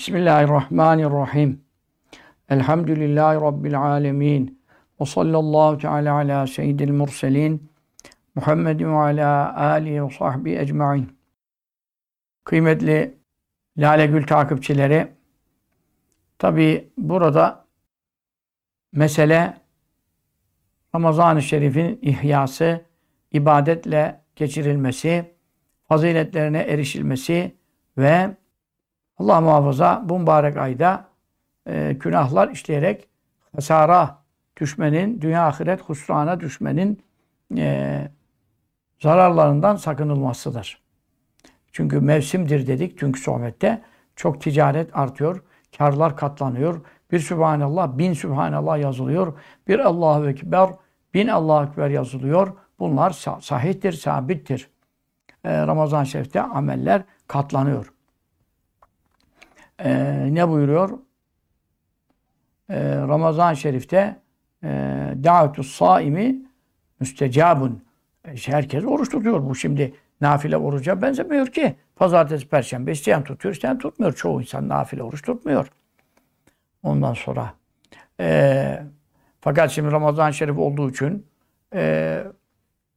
Bismillahirrahmanirrahim. Elhamdülillahi Rabbil alemin. Ve sallallahu teala ala seyyidil murselin. Muhammedin ve ala alihi ve sahbihi ecmain. Kıymetli Lale Gül takipçileri, tabi burada mesele Ramazan-ı Şerif'in ihyası, ibadetle geçirilmesi, faziletlerine erişilmesi ve Allah muhafaza bu mübarek ayda e, günahlar işleyerek hasara düşmenin, dünya ahiret husrana düşmenin e, zararlarından sakınılmasıdır. Çünkü mevsimdir dedik çünkü sohbette. Çok ticaret artıyor, karlar katlanıyor. Bir Sübhanallah, bin Sübhanallah yazılıyor. Bir Allahu Ekber, bin Allahu Ekber yazılıyor. Bunlar sahihtir, sabittir. Ee, Ramazan Şerif'te ameller katlanıyor. Ee, ne buyuruyor? Ee, Ramazan Şerif'te e, davetus saimi müstecabun. E, herkes oruç tutuyor. Bu şimdi nafile oruca benzemiyor ki. Pazartesi, perşembe isteyen tutuyor, isteyen tutmuyor. Çoğu insan nafile oruç tutmuyor. Ondan sonra. E, fakat şimdi Ramazan Şerif olduğu için e,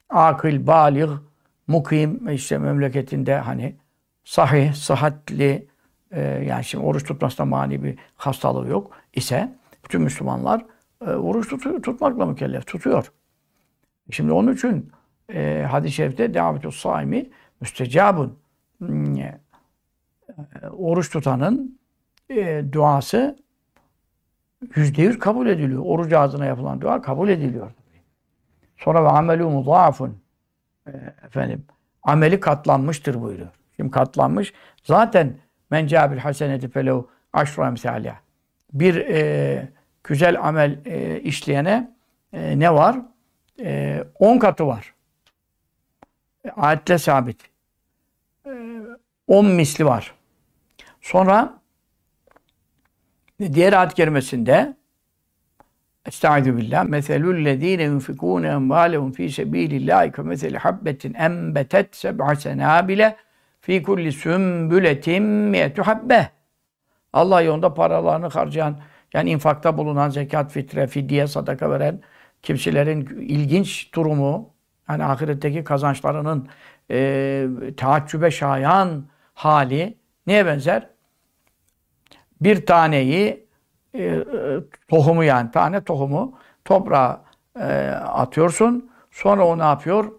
akıl, balik, mukim işte memleketinde hani sahih, sıhhatli e, yani şimdi oruç tutmasına mani bir hastalığı yok ise bütün Müslümanlar e, oruç tutuyor, tutmakla mükellef tutuyor. Şimdi onun için e, hadis-i şerifte davetü saimi müstecabun hmm, e, oruç tutanın e, duası yüzde yüz kabul ediliyor. Oruç ağzına yapılan dua kabul ediliyor. Sonra ve amelu mudafun e, efendim ameli katlanmıştır buyuruyor. Şimdi katlanmış. Zaten men cabil haseneti felev aşra emsalya. Bir e, güzel amel e, işleyene e, ne var? E, on katı var. E, ayette sabit. E, on misli var. Sonra diğer ayet kerimesinde Estaizu billah. Meselul lezine yunfikune envalehum fi sebilillahi ke meseli habbetin enbetet seb'a senabile fi kulli sümbületin miyetu habbe. Allah yolunda paralarını harcayan, yani infakta bulunan zekat, fitre, fidye, sadaka veren kimselerin ilginç durumu, yani ahiretteki kazançlarının e, taaccübe şayan hali neye benzer? Bir taneyi e, e, tohumu yani tane tohumu toprağa e, atıyorsun. Sonra o ne yapıyor?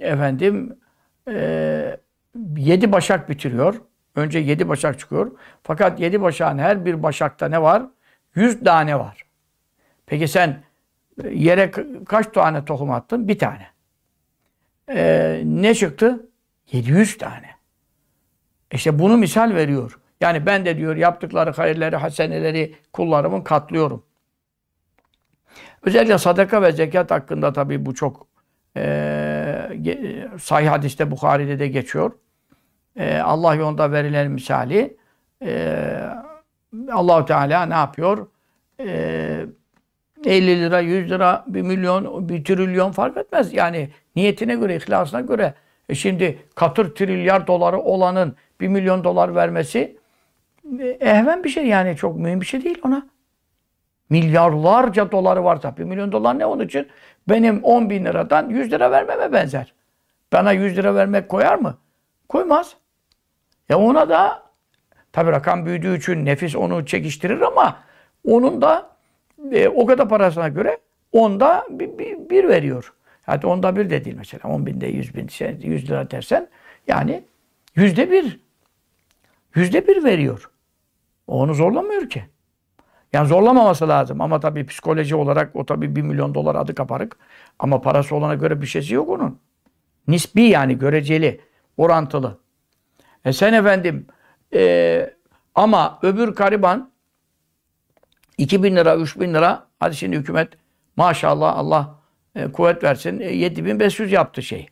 Efendim e, yedi başak bitiriyor. Önce yedi başak çıkıyor. Fakat yedi başağın her bir başakta ne var? Yüz tane var. Peki sen e, yere kaç tane tohum attın? Bir tane. Ee, ne çıktı? 700 tane. İşte bunu misal veriyor. Yani ben de diyor yaptıkları hayırları, haseneleri kullarımın katlıyorum. Özellikle sadaka ve zekat hakkında tabii bu çok e, sahih hadiste Bukhari'de de geçiyor. E, Allah yolunda verilen misali e, Allahu Teala ne yapıyor? E, 50 lira, 100 lira, 1 milyon, 1 trilyon fark etmez. Yani niyetine göre, ihlasına göre. E şimdi katır trilyar doları olanın 1 milyon dolar vermesi ehven bir şey yani çok mühim bir şey değil ona. Milyarlarca doları varsa bir milyon dolar ne onun için? Benim 10 bin liradan 100 lira vermeme benzer. Bana 100 lira vermek koyar mı? Koymaz. Ya ona da tabi rakam büyüdüğü için nefis onu çekiştirir ama onun da e, o kadar parasına göre onda bir, bir, bir veriyor. Hatta onda bir de değil mesela. 10 binde 100 bin, 100 şey, lira dersen yani yüzde bir. Yüzde bir veriyor. O onu zorlamıyor ki. Yani zorlamaması lazım ama tabii psikoloji olarak o tabii bir milyon dolar adı kaparık. Ama parası olana göre bir şeysi yok onun. Nisbi yani göreceli, orantılı. E sen efendim e, ama öbür kariban 2000 lira, 3000 lira hadi şimdi hükümet maşallah Allah e, kuvvet versin e, 7500 yaptı şey.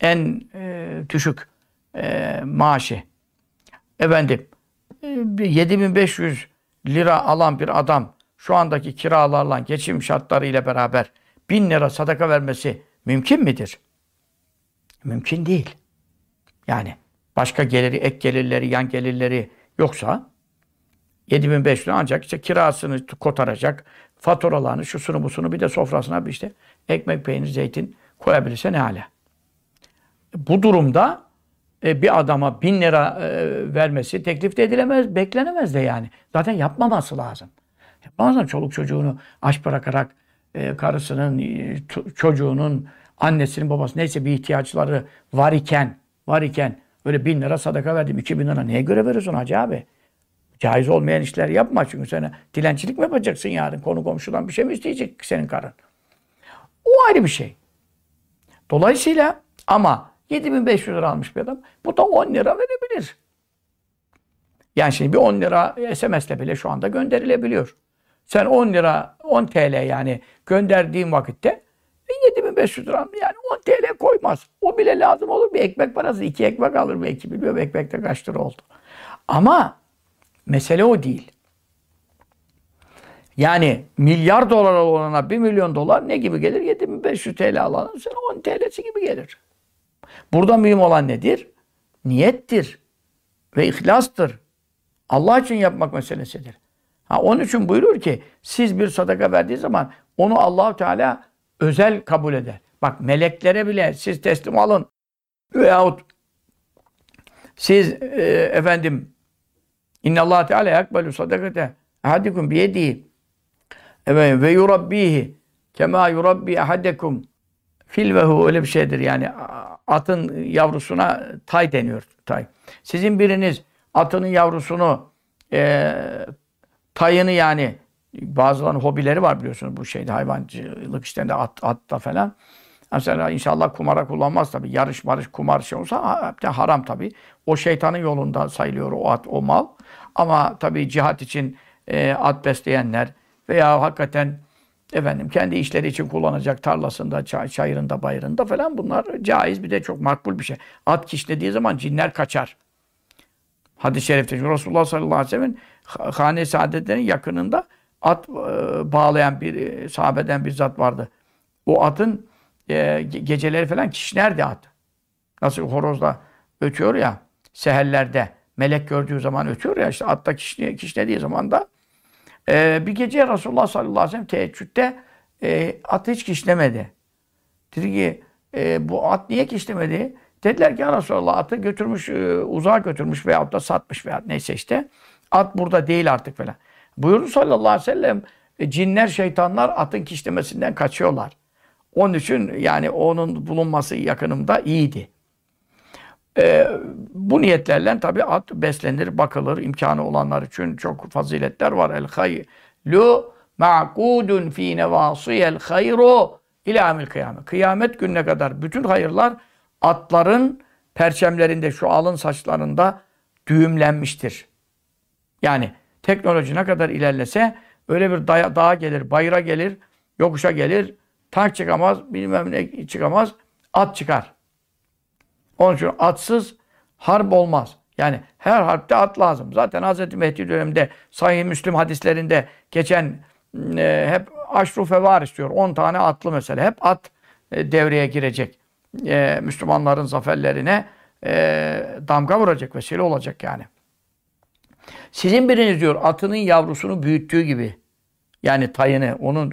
En e, düşük e, maaşı. Efendim 7500 lira alan bir adam şu andaki kiralarla, geçim şartları ile beraber 1000 lira sadaka vermesi mümkün midir? Mümkün değil. Yani başka geliri, ek gelirleri, yan gelirleri yoksa 7500 lira ancak işte kirasını kotaracak, faturalarını, şusunu busunu bir de sofrasına bir işte ekmek, peynir, zeytin koyabilirse ne hala. Bu durumda e, bir adama bin lira e, vermesi teklif de edilemez, beklenemez de yani. Zaten yapmaması lazım. Yapmaz lazım. Çoluk çocuğunu aç bırakarak e, karısının, çocuğunun, annesinin, babası neyse bir ihtiyaçları var iken, var iken öyle bin lira sadaka verdim, iki bin lira neye göre veriyorsun hacı abi? Caiz olmayan işler yapma çünkü sen dilencilik mi yapacaksın yarın? Konu komşudan bir şey mi isteyecek senin karın? O ayrı bir şey. Dolayısıyla ama 7500 lira almış bir adam. Bu da 10 lira verebilir. Yani şimdi bir 10 lira SMS'le bile şu anda gönderilebiliyor. Sen 10 lira, 10 TL yani gönderdiğin vakitte 7500 lira yani 10 TL koymaz. O bile lazım olur. Bir ekmek parası. iki ekmek alır belki. Bilmiyorum ekmekte kaç lira oldu. Ama mesele o değil. Yani milyar dolar olana 1 milyon dolar ne gibi gelir? 7500 TL alana sen 10 TL'si gibi gelir. Burada mühim olan nedir? Niyettir. Ve ihlastır. Allah için yapmak meselesidir. Ha, onun için buyurur ki siz bir sadaka verdiği zaman onu allah Teala özel kabul eder. Bak meleklere bile siz teslim alın. Veyahut siz e, efendim Allah Teala yakbalu sadakate ahadikum biyedihi efendim ve yurabbihi kema yurabbi ahadekum fil vehu öyle bir şeydir yani atın yavrusuna tay deniyor tay. Sizin biriniz atının yavrusunu e, tayını yani bazılarının hobileri var biliyorsunuz bu şeyde hayvancılık işlerinde at, atta falan. Mesela inşallah kumara kullanmaz tabi. Yarış marış kumar şey olsa haram tabi. O şeytanın yolunda sayılıyor o at, o mal. Ama tabi cihat için e, at besleyenler veya hakikaten efendim kendi işleri için kullanacak tarlasında, çayırında, bayırında falan bunlar caiz bir de çok makbul bir şey. At kişnediği zaman cinler kaçar. Hadis-i şerifte Resulullah sallallahu aleyhi ve sellem'in hane saadetlerin yakınında at e, bağlayan bir e, sahabeden bir zat vardı. O atın e, geceleri falan kişnerdi at. Nasıl horozla ötüyor ya sehellerde melek gördüğü zaman ötüyor ya işte atta kişne, kişnediği zaman da e, bir gece Resulullah sallallahu aleyhi ve sellem teheccüde e, at hiç kişnemedi. Dedi ki e, bu at niye kişnemedi? Dediler ki ya Resulallah atı götürmüş, e, uzağa götürmüş veyahut da satmış veya neyse işte. At burada değil artık falan. Buyurdu sallallahu aleyhi ve sellem e, cinler, şeytanlar atın kişnemesinden kaçıyorlar. Onun için yani onun bulunması yakınımda iyiydi. Ee, bu niyetlerle tabi at beslenir, bakılır. imkanı olanlar için çok faziletler var. El haylu ma'kudun fi nevasiyel hayru ila amil kıyamet. Kıyamet gününe kadar bütün hayırlar atların perçemlerinde, şu alın saçlarında düğümlenmiştir. Yani teknoloji ne kadar ilerlese öyle bir dağa, dağa gelir, bayıra gelir, yokuşa gelir, tank çıkamaz, bilmem ne çıkamaz, at çıkar. Onun için atsız harp olmaz. Yani her harpte at lazım. Zaten Hz. Mehdi döneminde Sahih Müslim hadislerinde geçen e, hep aşru fevar istiyor. 10 tane atlı mesela. Hep at e, devreye girecek. E, Müslümanların zaferlerine e, damga vuracak, vesile olacak yani. Sizin biriniz diyor atının yavrusunu büyüttüğü gibi yani tayını, onun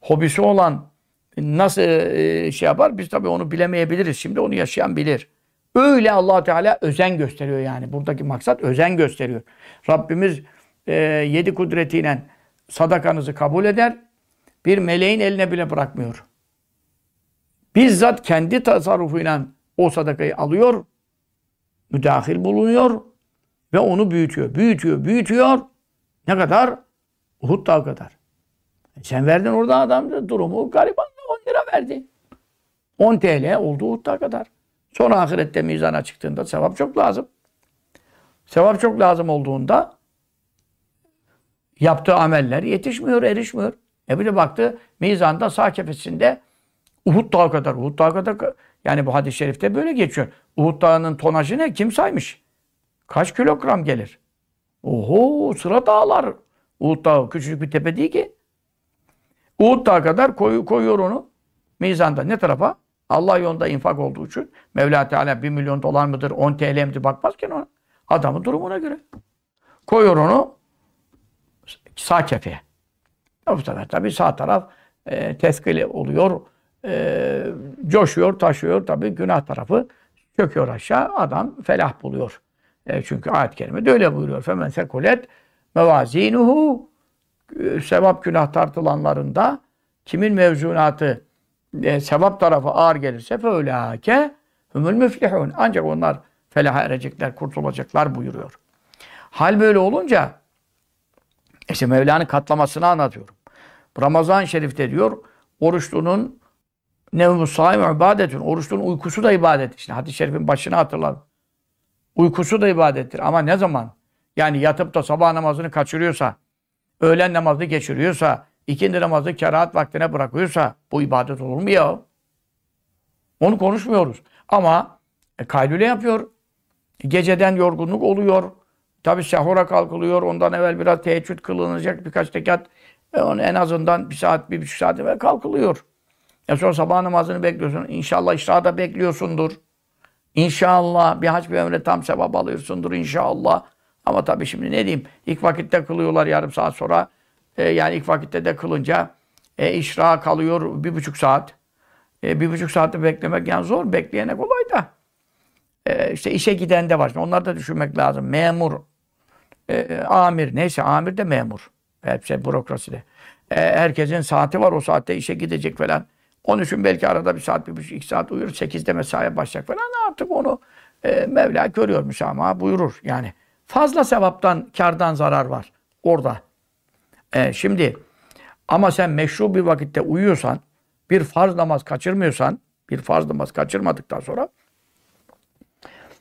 hobisi olan nasıl e, şey yapar? Biz tabii onu bilemeyebiliriz. Şimdi onu yaşayan bilir. Öyle allah Teala özen gösteriyor yani. Buradaki maksat özen gösteriyor. Rabbimiz e, yedi kudretiyle sadakanızı kabul eder. Bir meleğin eline bile bırakmıyor. Bizzat kendi tasarrufuyla o sadakayı alıyor, müdahil bulunuyor ve onu büyütüyor. Büyütüyor, büyütüyor. Ne kadar? Uhud dağı kadar. E sen verdin orada adam durumu gariban 10 lira verdi. 10 TL oldu Uhud dağı kadar. Sonra ahirette mizana çıktığında sevap çok lazım. Sevap çok lazım olduğunda yaptığı ameller yetişmiyor, erişmiyor. E bir de baktı mizanda sağ kefesinde Uhud dağı kadar. Uhud dağı kadar yani bu hadis-i şerifte böyle geçiyor. Uhud dağının tonajı ne? Kim saymış? Kaç kilogram gelir? Oho sıra dağlar. Uhud dağı küçücük bir tepe değil ki. Uhud dağı kadar koy, koyuyor onu. Mizanda ne tarafa? Allah yolunda infak olduğu için Mevla Teala 1 milyon dolar mıdır, 10 TL midir bakmazken ona. Adamın durumuna göre. Koyuyor onu Sağ kefeye. Bu sefer tabii sağ taraf e, teskili oluyor. E, coşuyor, taşıyor. Tabii günah tarafı çöküyor aşağı. Adam felah buluyor. E, çünkü ayet-i kerime de öyle buyuruyor. Femen sekulet mevazinuhu e, sevap günah tartılanlarında kimin mevzunatı e, sevap tarafı ağır gelirse feulâke humul müflihun. Ancak onlar felaha erecekler, kurtulacaklar buyuruyor. Hal böyle olunca işte Mevla'nın katlamasını anlatıyorum. Ramazan-ı Şerif'te diyor oruçlunun nevmu saim ibadetün. Oruçlunun uykusu da ibadet. İşte hadis-i şerifin başını hatırladım. Uykusu da ibadettir. Ama ne zaman? Yani yatıp da sabah namazını kaçırıyorsa, öğlen namazını geçiriyorsa, ikindi namazı kerahat vaktine bırakıyorsa bu ibadet olur mu ya? Onu konuşmuyoruz. Ama e, kaylule yapıyor. Geceden yorgunluk oluyor. Tabi sahura kalkılıyor. Ondan evvel biraz teheccüd kılınacak birkaç rekat. E, onu en azından bir saat, bir buçuk saat evvel kalkılıyor. E sonra sabah namazını bekliyorsun. İnşallah işrahda bekliyorsundur. İnşallah bir hac bir ömre tam sevap alıyorsundur inşallah. Ama tabii şimdi ne diyeyim? İlk vakitte kılıyorlar yarım saat sonra. E, yani ilk vakitte de kılınca e, işra kalıyor bir buçuk saat. E, bir buçuk saati beklemek yani zor. Bekleyene kolay da. E, işte işe giden de var. Onları da düşünmek lazım. Memur, e, amir neyse amir de memur. Hepsi bürokraside. E, herkesin saati var. O saatte işe gidecek falan. Onun için belki arada bir saat, bir buçuk, iki saat uyur. Sekizde mesaiye başlayacak falan. Artık onu e, Mevla görüyor müsamaha buyurur. Yani fazla sevaptan, kardan zarar var orada. E, şimdi ama sen meşru bir vakitte uyuyorsan, bir farz namaz kaçırmıyorsan, bir farz namaz kaçırmadıktan sonra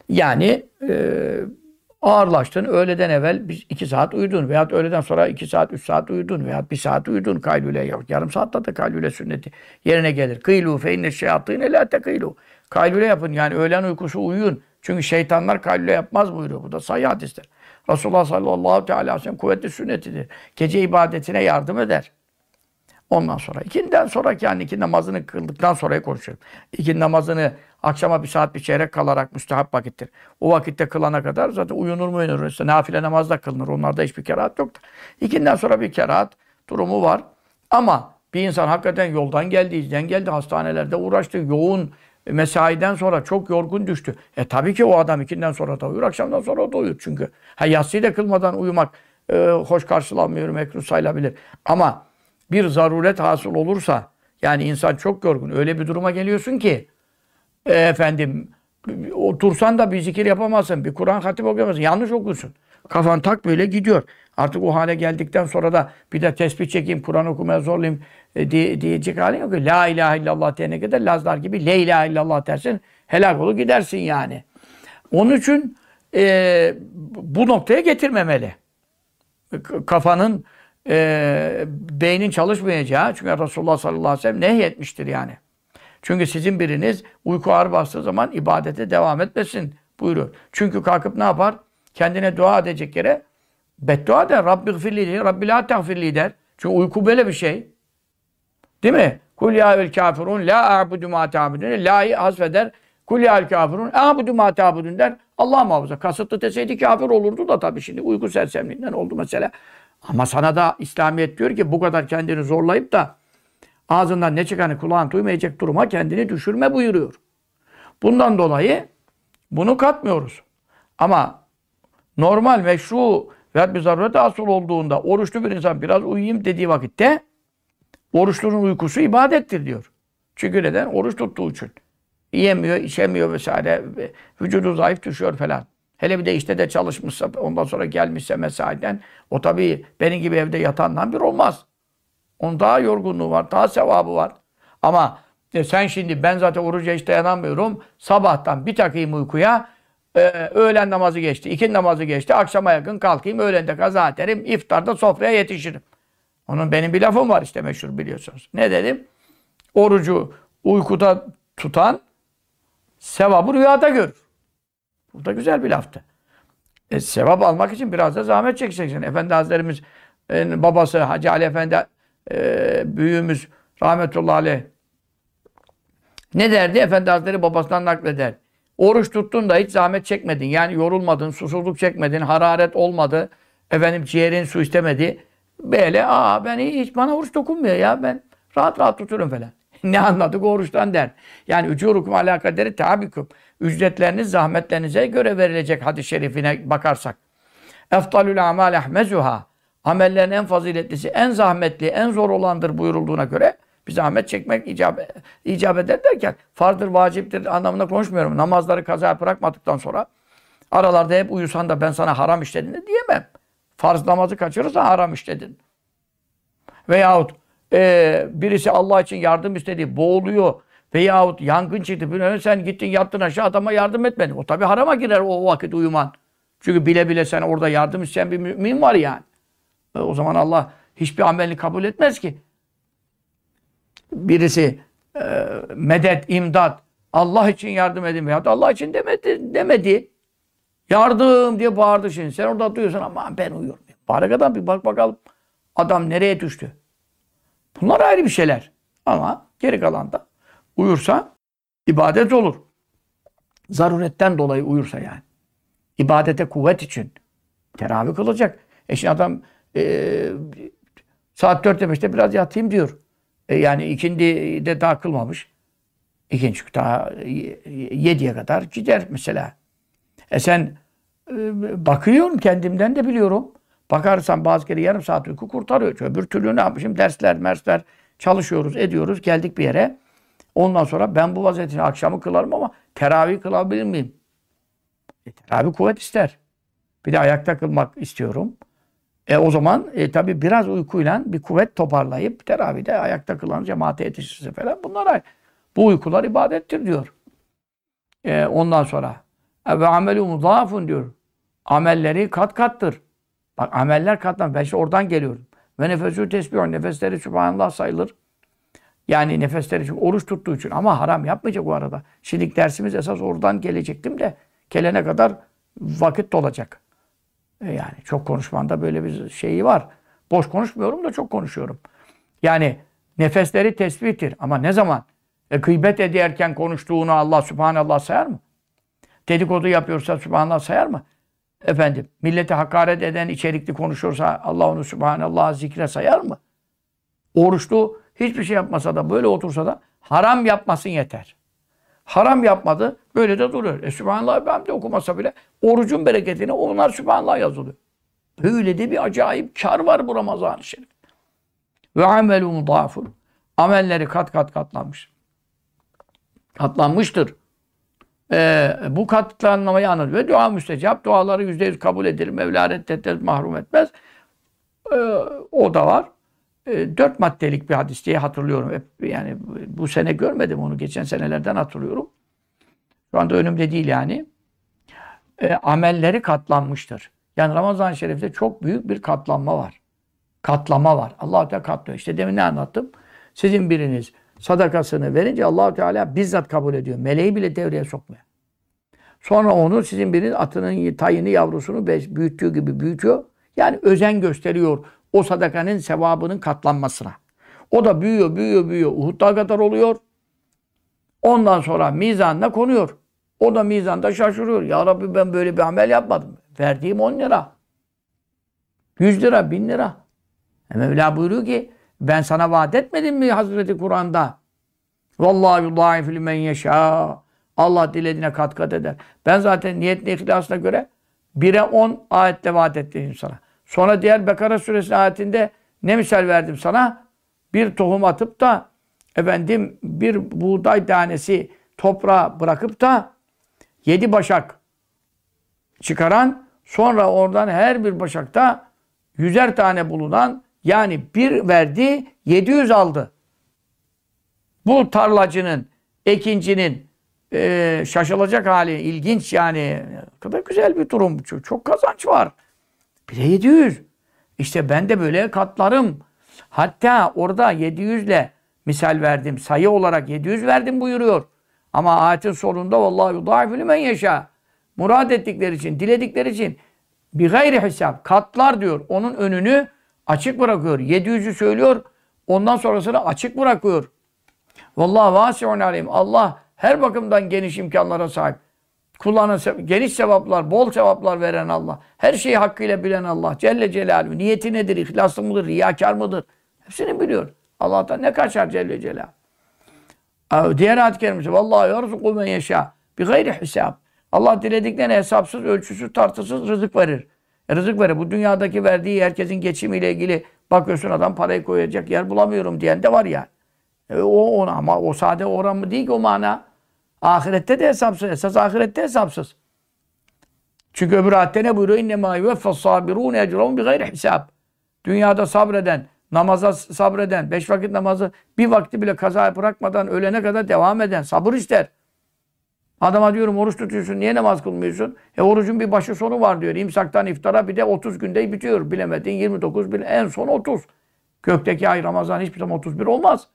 yani e, ağırlaştın. Öğleden evvel bir, iki saat uyudun veya öğleden sonra iki saat, üç saat uyudun veya bir saat uyudun kaylule. Yarım saatte de kaylule sünneti yerine gelir. Kıylu fe inne şeyatîne la tekîlu. Kaylule yapın yani öğlen uykusu uyuyun. Çünkü şeytanlar kaylule yapmaz buyuruyor. Bu da sahih hadistir. Resulullah sallallahu teala aleyhi ve sellem kuvvetli sünnetidir. Gece ibadetine yardım eder. Ondan sonra ikinden sonraki yani iki namazını kıldıktan sonra konuşuyorum. İki namazını akşama bir saat bir çeyrek kalarak müstehap vakittir. O vakitte kılana kadar zaten uyunur mu uyunur. İşte nafile namaz da kılınır. Onlarda hiçbir kerahat yoktur. İkinden sonra bir kerahat durumu var. Ama bir insan hakikaten yoldan geldi, izden geldi, hastanelerde uğraştı, yoğun mesaiden sonra çok yorgun düştü. E tabii ki o adam ikinden sonra da uyur, akşamdan sonra da uyur çünkü. Ha yatsıyı da kılmadan uyumak e, hoş karşılanmıyor, mekruh sayılabilir. Ama bir zaruret hasıl olursa, yani insan çok yorgun, öyle bir duruma geliyorsun ki, e, efendim, otursan da bir zikir yapamazsın, bir Kur'an hatip okuyamazsın, yanlış okursun. Kafan tak böyle gidiyor. Artık o hale geldikten sonra da bir de tesbih çekeyim, Kur'an okumaya zorlayayım e, diye, diyecek halin yok. La ilahe illallah diyene kadar Lazlar gibi Le ilahe illallah dersin, helak olur gidersin yani. Onun için e, bu noktaya getirmemeli. Kafanın e, beynin çalışmayacağı, çünkü Resulullah sallallahu aleyhi ve sellem nehyetmiştir yani. Çünkü sizin biriniz uyku ağır bastığı zaman ibadete devam etmesin buyuruyor. Çünkü kalkıp ne yapar? Kendine dua edecek yere beddua der. Rabbi gfirli, Rabbi la tehfirli der. Çünkü uyku böyle bir şey. Değil mi? Kul ya vel kafirun la a'budu ma ta'budun. La'yı hasfeder. Kul ya vel kafirun a'budu ma ta'budun der. Allah muhafaza. Kasıtlı deseydi kafir olurdu da tabii şimdi uyku sersemliğinden oldu mesela. Ama sana da İslamiyet diyor ki bu kadar kendini zorlayıp da ağzından ne çıkanı kulağın duymayacak duruma kendini düşürme buyuruyor. Bundan dolayı bunu katmıyoruz. Ama normal, meşru ve bir zaruret asıl olduğunda oruçlu bir insan biraz uyuyayım dediği vakitte oruçlunun uykusu ibadettir diyor. Çünkü neden? Oruç tuttuğu için. Yiyemiyor, içemiyor vesaire. Vücudu zayıf düşüyor falan. Hele bir de işte de çalışmışsa, ondan sonra gelmişse mesaiden, o tabii benim gibi evde yatandan bir olmaz. Onun daha yorgunluğu var, daha sevabı var. Ama e, sen şimdi ben zaten oruca hiç dayanamıyorum. Sabahtan bir takayım uykuya, e, öğlen namazı geçti, iki namazı geçti, akşama yakın kalkayım, öğlende kaza ederim, iftarda sofraya yetişirim. Onun benim bir lafım var işte meşhur biliyorsunuz. Ne dedim? Orucu uykuda tutan sevabı rüyada görür. Bu da güzel bir laftı. E, sevap almak için biraz da zahmet çekeceksin. Efendi Hazretlerimiz babası Hacı Ali Efendi e, büyüğümüz rahmetullahi aleyh ne derdi? Efendi Hazretleri babasından nakleder. Oruç tuttun da hiç zahmet çekmedin. Yani yorulmadın, susuzluk çekmedin, hararet olmadı. Efendim ciğerin su istemedi. Böyle aa ben hiç bana oruç dokunmuyor ya ben rahat rahat tuturum falan. ne anladık oruçtan der. Yani ücurukum ala kaderi tabikum. Ücretleriniz zahmetlerinize göre verilecek hadis-i şerifine bakarsak. Eftalül amal ahmezuha. Amellerin en faziletlisi, en zahmetli, en zor olandır buyurulduğuna göre bir zahmet çekmek icap, icap eder derken farzdır, vaciptir anlamında konuşmuyorum. Namazları kaza bırakmadıktan sonra aralarda hep uyusan da ben sana haram işledin de diyemem. Farz namazı kaçırırsan haram işledin. Veyahut e, birisi Allah için yardım istedi, boğuluyor veyahut yangın çıktı. Sen gittin yattın aşağı adama yardım etmedin. O tabi harama girer o vakit uyuman. Çünkü bile bile sen orada yardım isteyen bir mümin var yani. E, o zaman Allah hiçbir amelini kabul etmez ki. Birisi e, medet, imdat, Allah için yardım edin veyahut Allah için demedi, demedi. Yardım diye bağırdı şimdi. Sen orada duyuyorsun ama ben uyuyorum. Bari adam bir bak bakalım adam nereye düştü. Bunlar ayrı bir şeyler. Ama geri kalan da uyursa ibadet olur. Zaruretten dolayı uyursa yani. İbadete kuvvet için teravih kılacak. E şimdi adam e, saat dörtte beşte biraz yatayım diyor. E yani ikindi de daha kılmamış. İkinci daha yediye kadar gider mesela. E sen e, bakıyorum kendimden de biliyorum. Bakarsan bazı kere yarım saat uyku kurtarıyor. Öbür türlü ne yapmışım? Dersler, mersler çalışıyoruz, ediyoruz. Geldik bir yere. Ondan sonra ben bu vaziyetini akşamı kılarım ama teravih kılabilir miyim? E, teravih kuvvet ister. Bir de ayakta kılmak istiyorum. E o zaman e, tabi biraz uykuyla bir kuvvet toparlayıp teravihde ayakta kılan cemaate yetişirse falan bunlar bu uykular ibadettir diyor. E, ondan sonra ve amelu mudafun diyor. Amelleri kat kattır. Bak ameller katlan. Ben işte oradan geliyorum. Ve nefesü tesbih. Nefesleri subhanallah sayılır. Yani nefesleri için oruç tuttuğu için ama haram yapmayacak o arada. Şimdi dersimiz esas oradan gelecektim de gelene kadar vakit dolacak. E yani çok konuşmanda böyle bir şeyi var. Boş konuşmuyorum da çok konuşuyorum. Yani nefesleri tesbihtir ama ne zaman? E, gıybet ederken konuştuğunu Allah subhanallah sayar mı? Dedikodu yapıyorsa subhanallah sayar mı? Efendim, millete hakaret eden içerikli konuşursa Allah onu subhanallah zikre sayar mı? Oruçlu hiçbir şey yapmasa da böyle otursa da haram yapmasın yeter. Haram yapmadı, böyle de duruyor. E Sübhanallah ben de okumasa bile orucun bereketine onlar Sübhanallah yazılıyor. Böyle de bir acayip kar var bu Ramazan-ı Şerif. Ve amelu mudafun. Amelleri kat kat katlanmış. Katlanmıştır. Ee, bu katlanmayı anlatıyor. Ve dua müstecap. Duaları yüzde yüz kabul edilir. Mevla reddetmez, mahrum etmez. Ee, o da var. Ee, dört maddelik bir hadis diye hatırlıyorum. Yani bu sene görmedim onu. Geçen senelerden hatırlıyorum. Şu anda önümde değil yani. Ee, amelleri katlanmıştır. Yani Ramazan-ı Şerif'te çok büyük bir katlanma var. Katlama var. allah Teala katlıyor. İşte demin ne anlattım? Sizin biriniz sadakasını verince allah Teala bizzat kabul ediyor. Meleği bile devreye sokmuyor. Sonra onu sizin biriniz atının tayını yavrusunu büyüttüğü gibi büyütüyor. Yani özen gösteriyor o sadakanın sevabının katlanmasına. O da büyüyor, büyüyor, büyüyor. Uhud kadar oluyor. Ondan sonra mizanına konuyor. O da mizanda şaşırıyor. Ya Rabbi ben böyle bir amel yapmadım. Verdiğim 10 lira. 100 lira, 1000 lira. E Mevla buyuruyor ki ben sana vaat etmedim mi Hazreti Kur'an'da? Vallahi yudâifü men yeşâ. Allah dilediğine kat kat eder. Ben zaten niyetli ihlasına göre 1'e 10 ayette vaat ettim sana. Sonra diğer Bekara suresi ayetinde ne misal verdim sana? Bir tohum atıp da efendim bir buğday tanesi toprağa bırakıp da yedi başak çıkaran sonra oradan her bir başakta yüzer tane bulunan yani bir verdi 700 aldı. Bu tarlacının, ekincinin e, şaşılacak hali ilginç yani. Kadar güzel bir durum. Çok, çok kazanç var. Bir de 700. İşte ben de böyle katlarım. Hatta orada 700 ile misal verdim. Sayı olarak 700 verdim buyuruyor. Ama ayetin sonunda vallahi yudâifülü men yaşa. Murad ettikleri için, diledikleri için bir gayri hesap katlar diyor. Onun önünü açık bırakıyor. 700'ü söylüyor. Ondan sonrasını açık bırakıyor. Vallahi vasi'un alim. Allah her bakımdan geniş imkanlara sahip. Kullanan, geniş sevaplar, bol sevaplar veren Allah. Her şeyi hakkıyla bilen Allah. Celle Celaluhu. Niyeti nedir? İhlaslı mıdır? Riyakar mıdır? Hepsini biliyor. Allah'tan ne kaçar Celle Celaluhu. Diğer ayet-i kerimesi. Vallahi yarzuku men yeşâ. Bi gayri hesab. Allah dilediklerine hesapsız, ölçüsüz, tartısız rızık verir. E, rızık verir. Bu dünyadaki verdiği herkesin geçimiyle ilgili bakıyorsun adam parayı koyacak yer bulamıyorum diyen de var ya. Yani. E, o ona ama o sade oran mı değil ki o mana. Ahirette de hesapsız. Esas ahirette hesapsız. Çünkü öbür ayette ne buyuruyor? İnne mâ yuveffes sabirûne ecrahum bi gayri hisab. Dünyada sabreden, namaza sabreden, beş vakit namazı bir vakti bile kaza bırakmadan ölene kadar devam eden, sabır ister. Adama diyorum oruç tutuyorsun, niye namaz kılmıyorsun? E orucun bir başı sonu var diyor. İmsaktan iftara bir de 30 günde bitiyor. Bilemedin 29, bile, en son 30. Gökteki ay Ramazan hiçbir zaman 31 olmaz.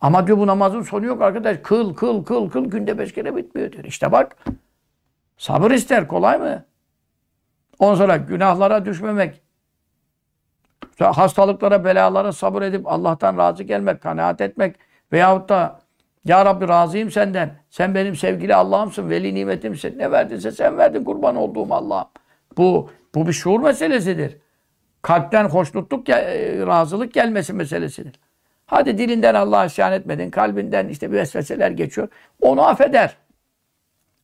Ama diyor bu namazın sonu yok arkadaş. Kıl, kıl, kıl, kıl günde beş kere bitmiyor diyor. İşte bak. Sabır ister. Kolay mı? Ondan sonra günahlara düşmemek. Hastalıklara, belalara sabır edip Allah'tan razı gelmek, kanaat etmek. Veyahut da Ya Rabbi razıyım senden. Sen benim sevgili Allah'ımsın, veli nimetimsin. Ne verdinse sen verdin kurban olduğum Allah'ım. Bu, bu bir şuur meselesidir. Kalpten hoşnutluk, razılık gelmesi meselesidir. Hadi dilinden Allah'a isyan etmedin, kalbinden işte bir vesveseler geçiyor. Onu affeder.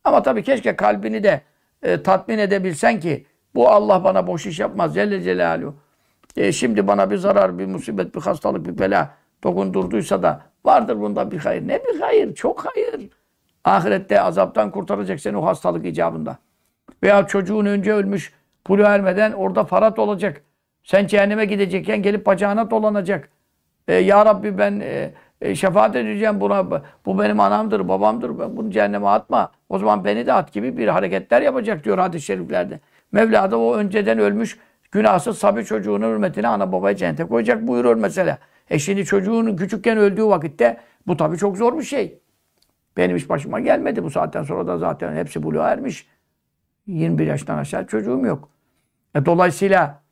Ama tabii keşke kalbini de e, tatmin edebilsen ki bu Allah bana boş iş yapmaz Celle Celaluhu. E, şimdi bana bir zarar, bir musibet, bir hastalık, bir bela dokundurduysa da vardır bunda bir hayır. Ne bir hayır? Çok hayır. Ahirette azaptan kurtaracak seni o hastalık icabında. Veya çocuğun önce ölmüş, pulu ermeden orada farat olacak. Sen cehenneme gidecekken gelip bacağına dolanacak. E, ya Rabbi ben e, e, şefaat edeceğim buna. Bu benim anamdır, babamdır. Ben bunu cehenneme atma. O zaman beni de at gibi bir hareketler yapacak diyor hadis-i şeriflerde. Mevla da o önceden ölmüş günahsız sabi çocuğunun hürmetine ana babayı cennete koyacak buyuruyor mesela. E şimdi çocuğunun küçükken öldüğü vakitte bu tabii çok zor bir şey. Benim hiç başıma gelmedi. Bu saatten sonra da zaten hepsi buluğa ermiş. 21 yaştan aşağı çocuğum yok. E, dolayısıyla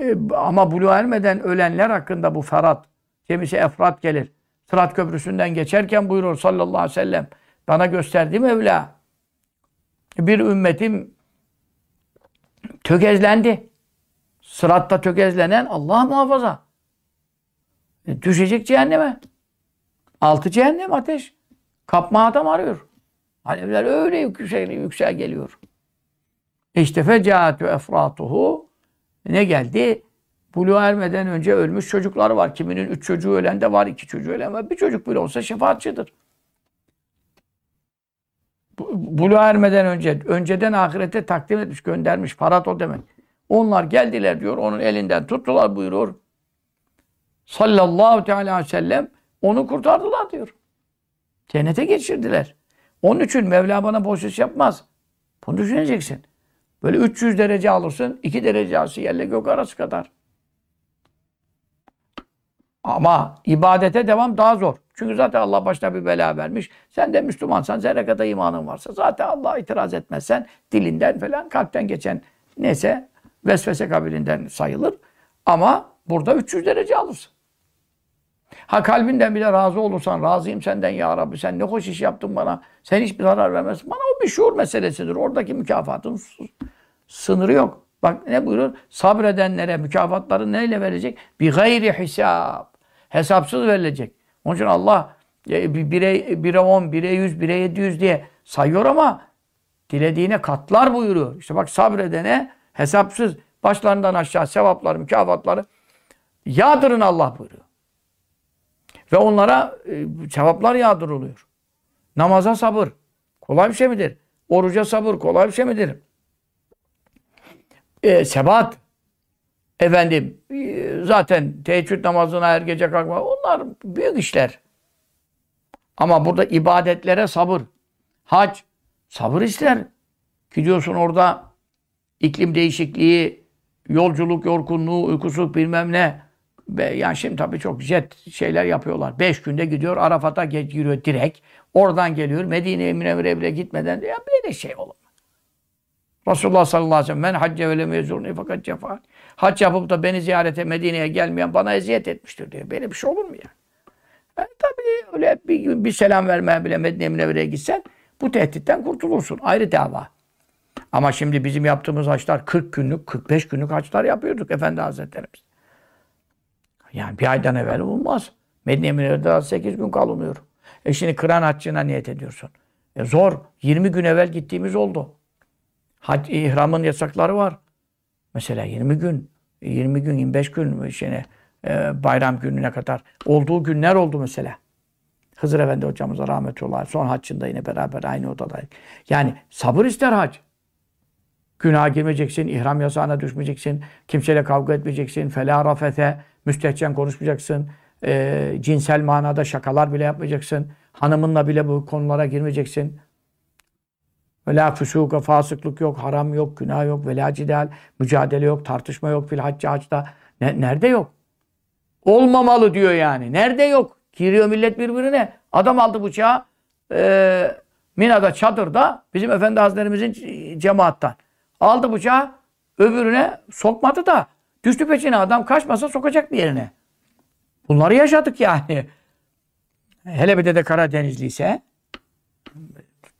e, ama buluğa ermeden ölenler hakkında bu ferat, Kimisi efrat gelir. Sırat köprüsünden geçerken buyurur sallallahu aleyhi ve sellem. Bana gösterdi Mevla. Bir ümmetim tökezlendi. Sıratta tökezlenen Allah muhafaza. E, düşecek cehenneme. Altı cehennem ateş. Kapma adam arıyor. Alevler öyle yüksel, yüksel geliyor. İşte fecaatü efratuhu ne geldi? Buluğa ermeden önce ölmüş çocuklar var. Kiminin üç çocuğu ölen de var, iki çocuğu ölen var. Bir çocuk bile olsa şefaatçidir. Buluğa ermeden önce, önceden ahirete takdim etmiş, göndermiş. Parat o demek. Onlar geldiler diyor, onun elinden tuttular buyuruyor. Sallallahu teala aleyhi ve sellem onu kurtardılar diyor. Cennete geçirdiler. Onun için Mevla bana boş iş yapmaz. Bunu düşüneceksin. Böyle 300 derece alırsın, 2 derece alsın yerle gök arası kadar. Ama ibadete devam daha zor. Çünkü zaten Allah başına bir bela vermiş. Sen de Müslümansan, zerre kadar imanın varsa zaten Allah'a itiraz etmezsen dilinden falan kalpten geçen neyse vesvese kabilinden sayılır. Ama burada 300 derece alırsın. Ha kalbinden bile razı olursan, razıyım senden ya Rabbi, sen ne hoş iş yaptın bana, sen hiçbir zarar vermezsin. Bana o bir şuur meselesidir. Oradaki mükafatın sınırı yok. Bak ne buyuruyor? Sabredenlere mükafatları neyle verecek? Bir gayri hesap. Hesapsız verilecek. Onun için Allah e, bire, bire 10, bire 100, bire 700 diye sayıyor ama dilediğine katlar buyuruyor. İşte bak sabredene hesapsız başlarından aşağı sevapları, mükafatları yağdırın Allah buyuruyor. Ve onlara e, sevaplar yağdırılıyor. Namaza sabır. Kolay bir şey midir? Oruca sabır. Kolay bir şey midir? e, sebat efendim e, zaten teheccüd namazına her gece kalkma onlar büyük işler. Ama burada ibadetlere sabır. Hac sabır ister. Gidiyorsun orada iklim değişikliği, yolculuk yorgunluğu, uykusuzluk bilmem ne. Yani şimdi tabii çok jet şeyler yapıyorlar. Beş günde gidiyor Arafat'a giriyor direkt. Oradan geliyor Medine'ye Münevvere bile gitmeden. Ya böyle şey olur. Resulullah sallallahu aleyhi ve sellem men hacce ve lem yezurni fakat cefa. Hac yapıp da beni ziyarete Medine'ye gelmeyen bana eziyet etmiştir diyor. Böyle bir şey olur mu ya? Yani tabii öyle bir, bir selam vermeye bile Medine Münevvere'ye gitsen bu tehditten kurtulursun. Ayrı dava. Ama şimdi bizim yaptığımız haçlar 40 günlük, 45 günlük haçlar yapıyorduk Efendi Hazretlerimiz. Yani bir aydan evvel olmaz. Medine Münevver'de 8 gün kalınıyor. E şimdi kıran haccına niyet ediyorsun. E zor. 20 gün evvel gittiğimiz oldu. Hac, ihramın yasakları var. Mesela 20 gün, 20 gün, 25 gün şeyine, e, bayram gününe kadar olduğu günler oldu mesela. Hızır Efendi hocamıza rahmetullah. Son haccında yine beraber aynı odadaydık. Yani sabır ister hac. Günaha girmeyeceksin, ihram yasağına düşmeyeceksin, kimseyle kavga etmeyeceksin, fela rafete, müstehcen konuşmayacaksın, e, cinsel manada şakalar bile yapmayacaksın, hanımınla bile bu konulara girmeyeceksin. Vela füsuka, fasıklık yok, haram yok, günah yok, vela cidal, mücadele yok, tartışma yok, fil haccı hacda. Ne, nerede yok? Olmamalı diyor yani. Nerede yok? Giriyor millet birbirine. Adam aldı bıçağı, e, Mina'da, çadırda, bizim Efendi Hazretlerimizin cemaattan. Aldı bıçağı, öbürüne sokmadı da, düştü peşine adam kaçmasa sokacak bir yerine. Bunları yaşadık yani. Hele bir de de Karadenizliyse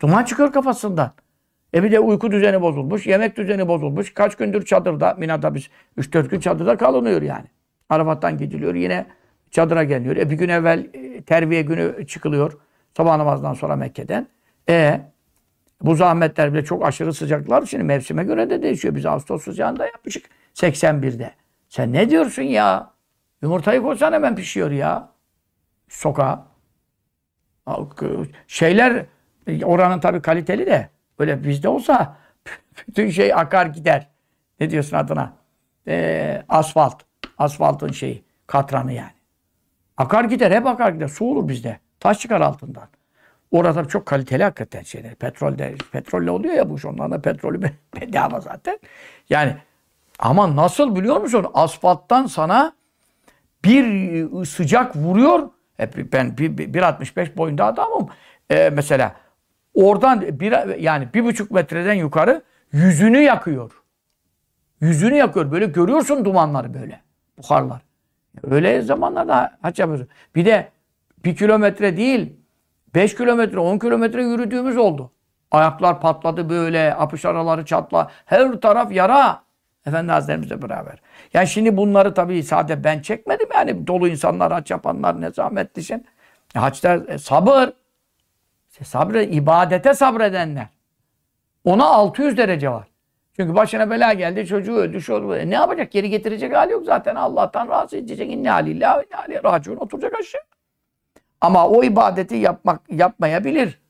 duman çıkıyor kafasından. E bir de uyku düzeni bozulmuş, yemek düzeni bozulmuş. Kaç gündür çadırda, Mina'da biz 3-4 gün çadırda kalınıyor yani. Arafat'tan gidiliyor, yine çadıra geliyor. E bir gün evvel e, terbiye günü çıkılıyor. Sabah namazdan sonra Mekke'den. E bu zahmetler bile çok aşırı sıcaklar. Şimdi mevsime göre de değişiyor. Biz Ağustos sıcağında yapmışık 81'de. Sen ne diyorsun ya? Yumurtayı koysan hemen pişiyor ya. Sokağa. Şeyler oranın tabii kaliteli de böyle bizde olsa bütün şey akar gider. Ne diyorsun adına? Ee, asfalt. Asfaltın şeyi. Katranı yani. Akar gider. Hep akar gider. Su olur bizde. Taş çıkar altından. Orada çok kaliteli hakikaten şeyler. Petrolde, petrolle oluyor ya bu iş. Onların da petrolü bedava zaten. Yani ama nasıl biliyor musun? Asfalttan sana bir sıcak vuruyor. Hep ben 1.65 boyunda adamım. Ee, mesela oradan bir, yani bir buçuk metreden yukarı yüzünü yakıyor. Yüzünü yakıyor. Böyle görüyorsun dumanları böyle. Buharlar. Öyle zamanlarda haç yapıyorsun. Bir de bir kilometre değil 5 kilometre, 10 kilometre yürüdüğümüz oldu. Ayaklar patladı böyle, apış araları çatla. Her taraf yara. Efendi Hazretlerimizle beraber. Yani şimdi bunları tabii sadece ben çekmedim. Yani dolu insanlar, haç yapanlar ne zahmetlisin. E, haçta e, sabır. İşte sabre, ibadete sabredenler. Ona 600 derece var. Çünkü başına bela geldi, çocuğu öldü, şu oldu. E, ne yapacak? Geri getirecek hali yok zaten. Allah'tan razı edecek. İnne halillah inne aleyhi raciun. Oturacak aşağı. Ama o ibadeti yapmak yapmayabilir.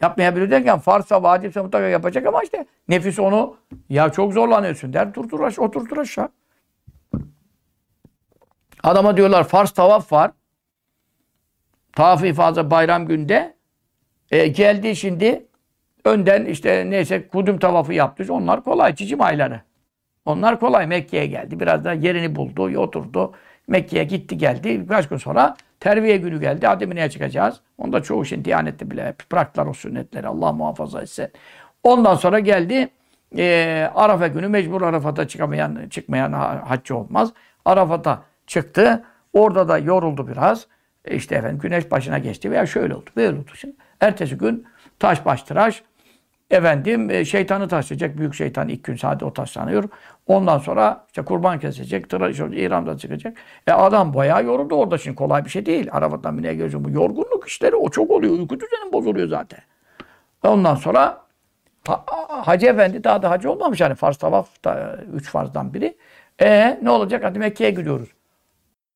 Yapmayabilir derken farsa, vacipse mutlaka yapacak ama işte nefis onu ya çok zorlanıyorsun der durdur aşağı, oturtur aşağı. Adama diyorlar farz tavaf var. Tavaf ifazı bayram günde. E, geldi şimdi önden işte neyse kudüm tavafı yaptı. Onlar kolay cicim ayları. Onlar kolay Mekke'ye geldi. Biraz da yerini buldu, oturdu. Mekke'ye gitti geldi. Birkaç gün sonra terviye günü geldi. Hadi Mine'ye çıkacağız. Onda çoğu için Diyanet'te bile bıraktılar o sünnetleri. Allah muhafaza etsin. Ondan sonra geldi. E, Arafa günü mecbur Arafat'a çıkamayan, çıkmayan haccı olmaz. Arafat'a çıktı. Orada da yoruldu biraz. E işte efendim güneş başına geçti veya şöyle oldu. Böyle oldu. Şimdi ertesi gün taş baş tıraş. Efendim e, şeytanı taşıyacak. Büyük şeytan ilk gün sadece o taşlanıyor. Ondan sonra işte kurban kesecek. Tıraş. İran'da çıkacak. E adam bayağı yoruldu orada. Şimdi kolay bir şey değil. Arabadan bineye görüyorsun. Bu yorgunluk işleri o çok oluyor. Uyku düzenin bozuluyor zaten. Ondan sonra ha, Hacı Efendi daha da hacı olmamış. Yani farz tavaf da, üç farzdan biri. E ne olacak? Hadi Mekke'ye gidiyoruz.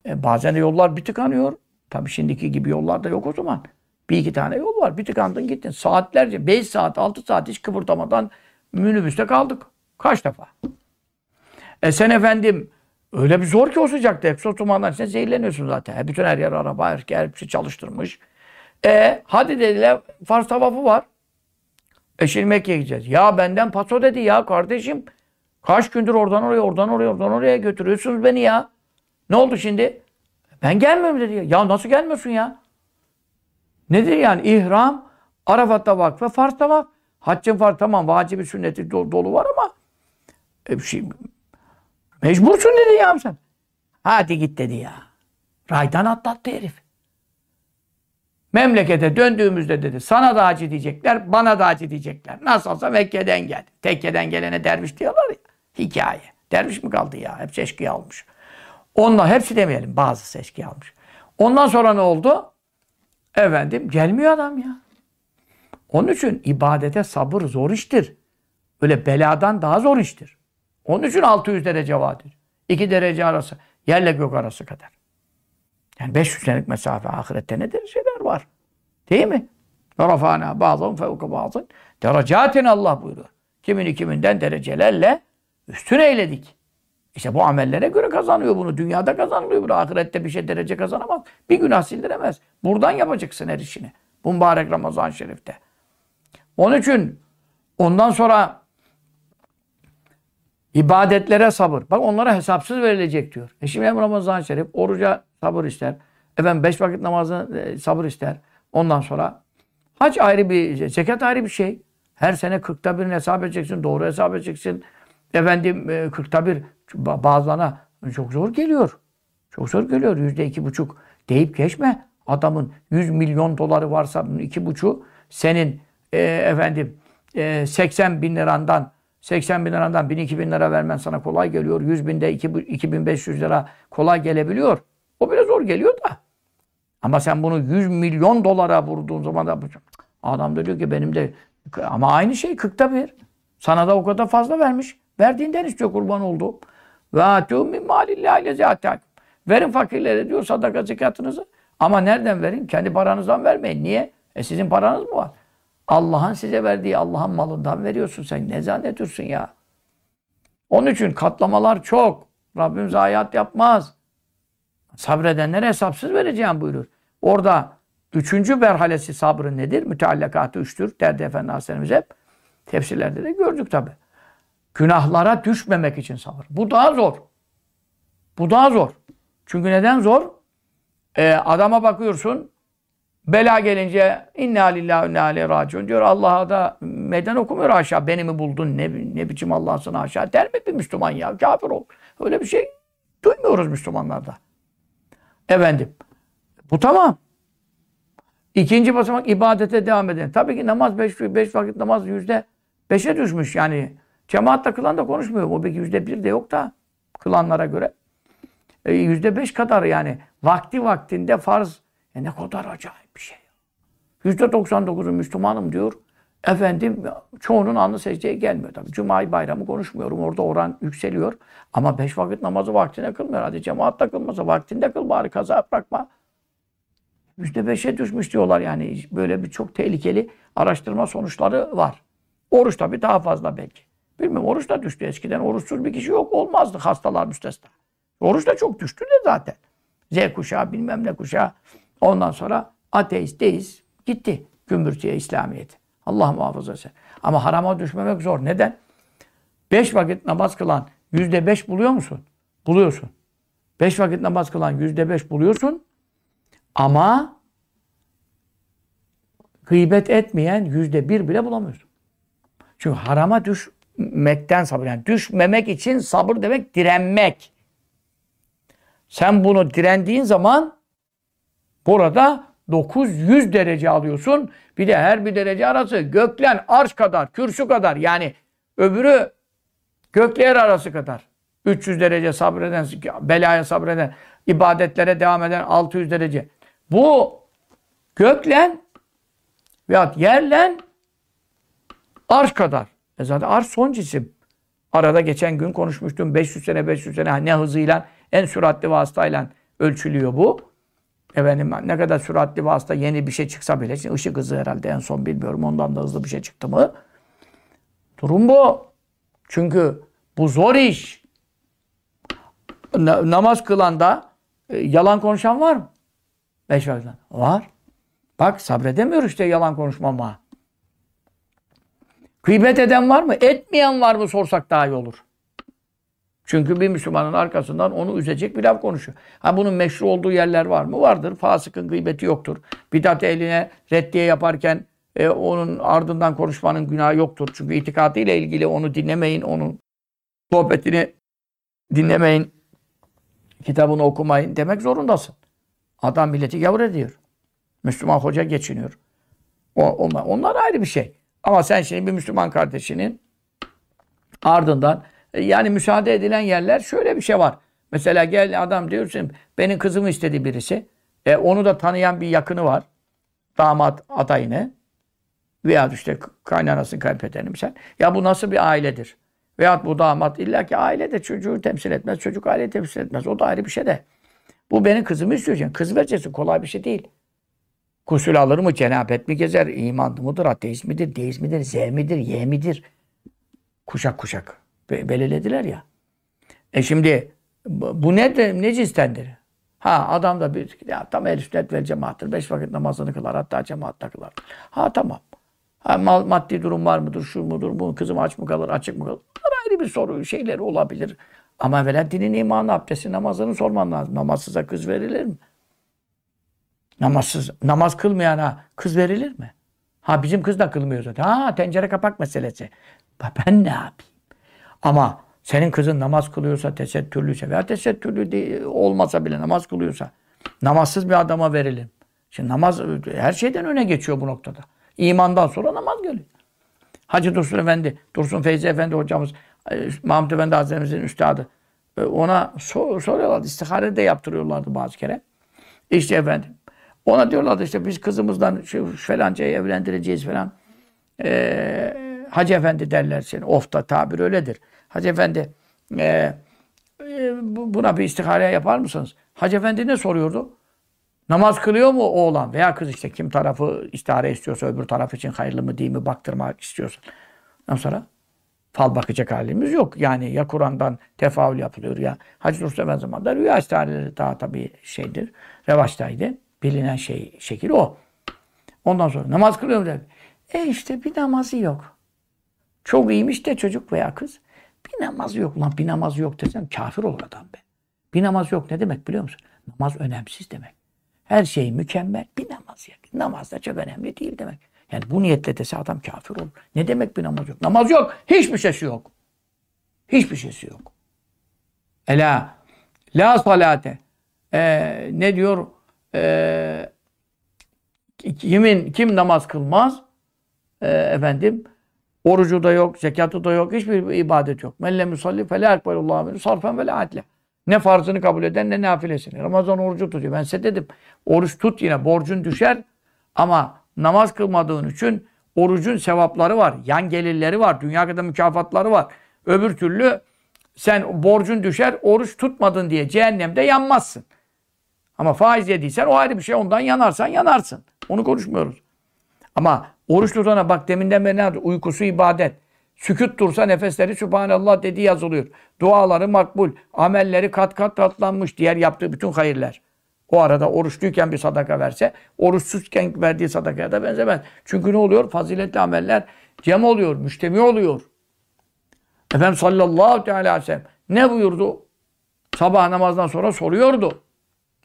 E, bazen de yollar bir tıkanıyor. Tabii şimdiki gibi yollar da yok o zaman. Bir iki tane yol var. Bir tıkandın gittin. Saatlerce, beş saat, altı saat hiç kıpırdamadan minibüste kaldık. Kaç defa? E sen efendim öyle bir zor ki o sıcakta. Egzoz dumandan içinde zehirleniyorsun zaten. E bütün her yer araba, her, her şey çalıştırmış. E hadi dediler farz tavafı var. E şimdi Mekke'ye gideceğiz. Ya benden paso dedi ya kardeşim. Kaç gündür oradan oraya, oradan oraya, oradan oraya götürüyorsunuz beni ya. Ne oldu şimdi? Ben gelmiyorum dedi. Ya nasıl gelmiyorsun ya? Nedir yani? İhram, Arafat'ta vakfe, farz tavaf. Haccın farz tamam vacibi sünneti dolu var ama e, şey, mecbursun dedi ya sen. Hadi git dedi ya. Raydan atlattı herif. Memlekete döndüğümüzde dedi sana da acı diyecekler, bana da acı diyecekler. Nasıl olsa Mekke'den geldi. Tekkeden gelene derviş diyorlar ya. Hikaye. Derviş mi kaldı ya? Hepsi eşkıya almış. Onlar hepsi demeyelim. Bazısı eşkıya almış. Ondan sonra ne oldu? Efendim gelmiyor adam ya. Onun için ibadete sabır zor iştir. Öyle beladan daha zor iştir. Onun için 600 derece vardır. 2 derece arası. Yerle gök arası kadar. Yani 500 senelik mesafe ahirette ne dereceler var. Değil mi? Rafana bazın fevka bazın. Derecatin Allah buyuruyor. Kimini kiminden derecelerle üstün eyledik. İşte bu amellere göre kazanıyor bunu. Dünyada kazanılıyor bunu. Ahirette bir şey derece kazanamaz. Bir günah sildiremez. Buradan yapacaksın her işini. Bu mübarek Ramazan Şerif'te. Onun için ondan sonra ibadetlere sabır. Bak onlara hesapsız verilecek diyor. E şimdi hem Ramazan Şerif oruca sabır ister. Efendim beş vakit namazı e, sabır ister. Ondan sonra hac ayrı bir, zekat ayrı bir şey. Her sene kırkta birini hesap edeceksin, doğru hesap edeceksin. Efendim e, kırkta bir bazılarına çok zor geliyor. Çok zor geliyor. Yüzde iki buçuk deyip geçme. Adamın 100 milyon doları varsa iki buçuk senin e, efendim e, 80 bin lirandan 80 bin liradan 1000 2000 lira vermen sana kolay geliyor. 100 binde 2500 lira kolay gelebiliyor. O bile zor geliyor da. Ama sen bunu 100 milyon dolara vurduğun zaman da adam da diyor ki benim de ama aynı şey 40'ta bir. Sana da o kadar fazla vermiş. Verdiğinden istiyor kurban oldu. Ve atû min lezâtâk. Verin fakirlere diyor sadaka zekatınızı. Ama nereden verin? Kendi paranızdan vermeyin. Niye? E sizin paranız mı var? Allah'ın size verdiği Allah'ın malından veriyorsun sen. Ne zannediyorsun ya? Onun için katlamalar çok. Rabbim zayiat yapmaz. Sabredenlere hesapsız vereceğim buyurur. Orada üçüncü merhalesi sabrın nedir? Müteallakatı üçtür. Derdi Efendi hep. Tefsirlerde de gördük tabi. Günahlara düşmemek için sabır. Bu daha zor. Bu daha zor. Çünkü neden zor? Ee, adama bakıyorsun, bela gelince inna lillahi inna aleyhi raciun diyor. Allah'a da meydan okumuyor aşağı. Beni mi buldun? Ne, ne biçim Allah'sın aşağı der mi bir Müslüman ya? Kafir ol. Öyle bir şey duymuyoruz Müslümanlarda. Efendim. Bu tamam. İkinci basamak ibadete devam eden. Tabii ki namaz beş, beş vakit namaz yüzde beşe düşmüş yani. Cemaatle kılan da konuşmuyor. O belki yüzde bir de yok da kılanlara göre. E, yüzde beş kadar yani. Vakti vaktinde farz. E ne kadar acayip bir şey. Yüzde 99'u Müslümanım diyor. Efendim çoğunun anlı secdeye gelmiyor tabii. Cuma bayramı konuşmuyorum. Orada oran yükseliyor. Ama beş vakit namazı vaktine kılmıyor. Hadi cemaatle kılmasa vaktinde kıl bari kaza bırakma. Yüzde beşe düşmüş diyorlar yani. Böyle bir çok tehlikeli araştırma sonuçları var. Oruç tabii daha fazla belki. Bilmiyorum oruç da düştü. Eskiden oruçsuz bir kişi yok olmazdı hastalar müstesna. Oruç da çok düştü de zaten. Z kuşağı bilmem ne kuşağı. Ondan sonra ateist, deist gitti. Gümbürtüye, İslamiyet. Allah muhafaza etsin. Ama harama düşmemek zor. Neden? Beş vakit namaz kılan yüzde beş buluyor musun? Buluyorsun. Beş vakit namaz kılan yüzde beş buluyorsun. Ama gıybet etmeyen yüzde bir bile bulamıyorsun. Çünkü harama düşmekten sabır. Yani düşmemek için sabır demek direnmek. Sen bunu direndiğin zaman burada 900 derece alıyorsun. Bir de her bir derece arası göklen arş kadar, kürsü kadar yani öbürü gökler arası kadar. 300 derece sabreden, belaya sabreden, ibadetlere devam eden 600 derece. Bu göklen veyahut yerlen arş kadar. E zaten arş son cisim. Arada geçen gün konuşmuştum. 500 sene 500 sene ne hızıyla en süratli vasıtayla ölçülüyor bu. Efendim ne kadar süratli vasıta yeni bir şey çıksa bile. Şimdi ışık hızı herhalde en son bilmiyorum. Ondan da hızlı bir şey çıktı mı? Durum bu. Çünkü bu zor iş. Na namaz kılanda e, yalan konuşan var mı? Beş vakit. Var. Bak sabredemiyor işte yalan konuşmama. Gıybet eden var mı? Etmeyen var mı sorsak daha iyi olur. Çünkü bir Müslümanın arkasından onu üzecek bir laf konuşuyor. Ha bunun meşru olduğu yerler var mı? Vardır. Fasıkın gıybeti yoktur. Bidat eline reddiye yaparken e, onun ardından konuşmanın günahı yoktur. Çünkü itikadı ile ilgili onu dinlemeyin, onun sohbetini dinlemeyin, kitabını okumayın demek zorundasın. Adam milleti gavur ediyor. Müslüman hoca geçiniyor. O, onlar, onlar ayrı bir şey. Ama sen şimdi bir Müslüman kardeşinin ardından e, yani müsaade edilen yerler şöyle bir şey var. Mesela gel adam diyorsun benim kızımı istedi birisi. E, onu da tanıyan bir yakını var. Damat adayını. Veya işte kaynanasını kaybedelim sen. Ya bu nasıl bir ailedir? Veyahut bu damat illa ki ailede çocuğu temsil etmez. Çocuk aile temsil etmez. O da ayrı bir şey de. Bu benim kızımı istiyorsun. Kız vereceksin. Kolay bir şey değil. Kusül alır mı? Cenabet mi gezer? İmanlı mıdır? Ateist midir? Deist midir? Z midir? Y midir? Kuşak kuşak. Be belirlediler ya. E şimdi bu ne de ne cinstendir? Ha adam da bir ya tam el sünnet vel cemaattır. Beş vakit namazını kılar. Hatta cemaatta kılar. Ha tamam. Ha, mal, maddi durum var mıdır? Şu mudur? Bu kızım aç mı kalır? Açık mı kalır? Bunlar ayrı bir soru. Şeyleri olabilir. Ama evvela dinin imanı, abdesti, namazını sorman lazım. Namazsıza kız verilir mi? Namazsız, namaz kılmayana kız verilir mi? Ha bizim kız da kılmıyor zaten. Ha tencere kapak meselesi. Ben ne yapayım? Ama senin kızın namaz kılıyorsa, tesettürlüyse veya tesettürlü değil, olmasa bile namaz kılıyorsa namazsız bir adama verilir. Şimdi namaz her şeyden öne geçiyor bu noktada. İmandan sonra namaz geliyor. Hacı Dursun Efendi, Dursun Feyzi Efendi hocamız, e, Mahmut Efendi Hazretimizin üstadı. E, ona sor, soruyorlardı. İstihare de yaptırıyorlardı bazı kere. İşte efendim. Ona diyorlardı işte biz kızımızdan şu felancayı evlendireceğiz falan. Ee, Hacı Efendi derler seni. Ofta tabir öyledir. Hacı Efendi e, e, buna bir istihare yapar mısınız? Hacı Efendi ne soruyordu? Namaz kılıyor mu oğlan veya kız işte kim tarafı istihare istiyorsa öbür taraf için hayırlı mı değil mi baktırmak istiyorsa. Ondan sonra fal bakacak halimiz yok. Yani ya Kur'an'dan tefavül yapılıyor ya Hacı Dursun Efendi zamanında rüya istihareleri daha tabii şeydir. Revaçtaydı. Bilinen şey, şekil o. Ondan sonra namaz kılıyor mu der. E işte bir namazı yok. Çok iyiymiş de çocuk veya kız. Bir namazı yok. Ulan bir namazı yok desem kafir olur adam be. Bir namaz yok ne demek biliyor musun? Namaz önemsiz demek. Her şey mükemmel. Bir namaz yok. Namaz da çok önemli değil demek. Yani bu niyetle dese adam kafir olur. Ne demek bir namaz yok? Namaz yok. Hiçbir şeysi yok. Hiçbir şeysi yok. Ela la salate. Ee, ne diyor? Ee, kimin kim namaz kılmaz? Ee, efendim orucu da yok, zekatı da yok, hiçbir ibadet yok. Men lem yusalli fe la ekbelullahu minhu sarfen ve adle. Ne farzını kabul eden ne nafilesini. Ramazan orucu tutuyor. Ben size dedim. Oruç tut yine borcun düşer ama namaz kılmadığın için orucun sevapları var. Yan gelirleri var. Dünya kadar mükafatları var. Öbür türlü sen borcun düşer, oruç tutmadın diye cehennemde yanmazsın. Ama faiz yediysen o ayrı bir şey. Ondan yanarsan yanarsın. Onu konuşmuyoruz. Ama oruç tutana bak deminden beri ne yaptı? Uykusu ibadet. Sükut dursa nefesleri Sübhanallah dediği yazılıyor. Duaları makbul. Amelleri kat kat tatlanmış. Diğer yaptığı bütün hayırlar. O arada oruçluyken bir sadaka verse, oruçsuzken verdiği sadakaya da benzemez. Çünkü ne oluyor? Faziletli ameller cem oluyor, müştemi oluyor. Efendimiz sallallahu aleyhi ve sellem ne buyurdu? Sabah namazdan sonra soruyordu.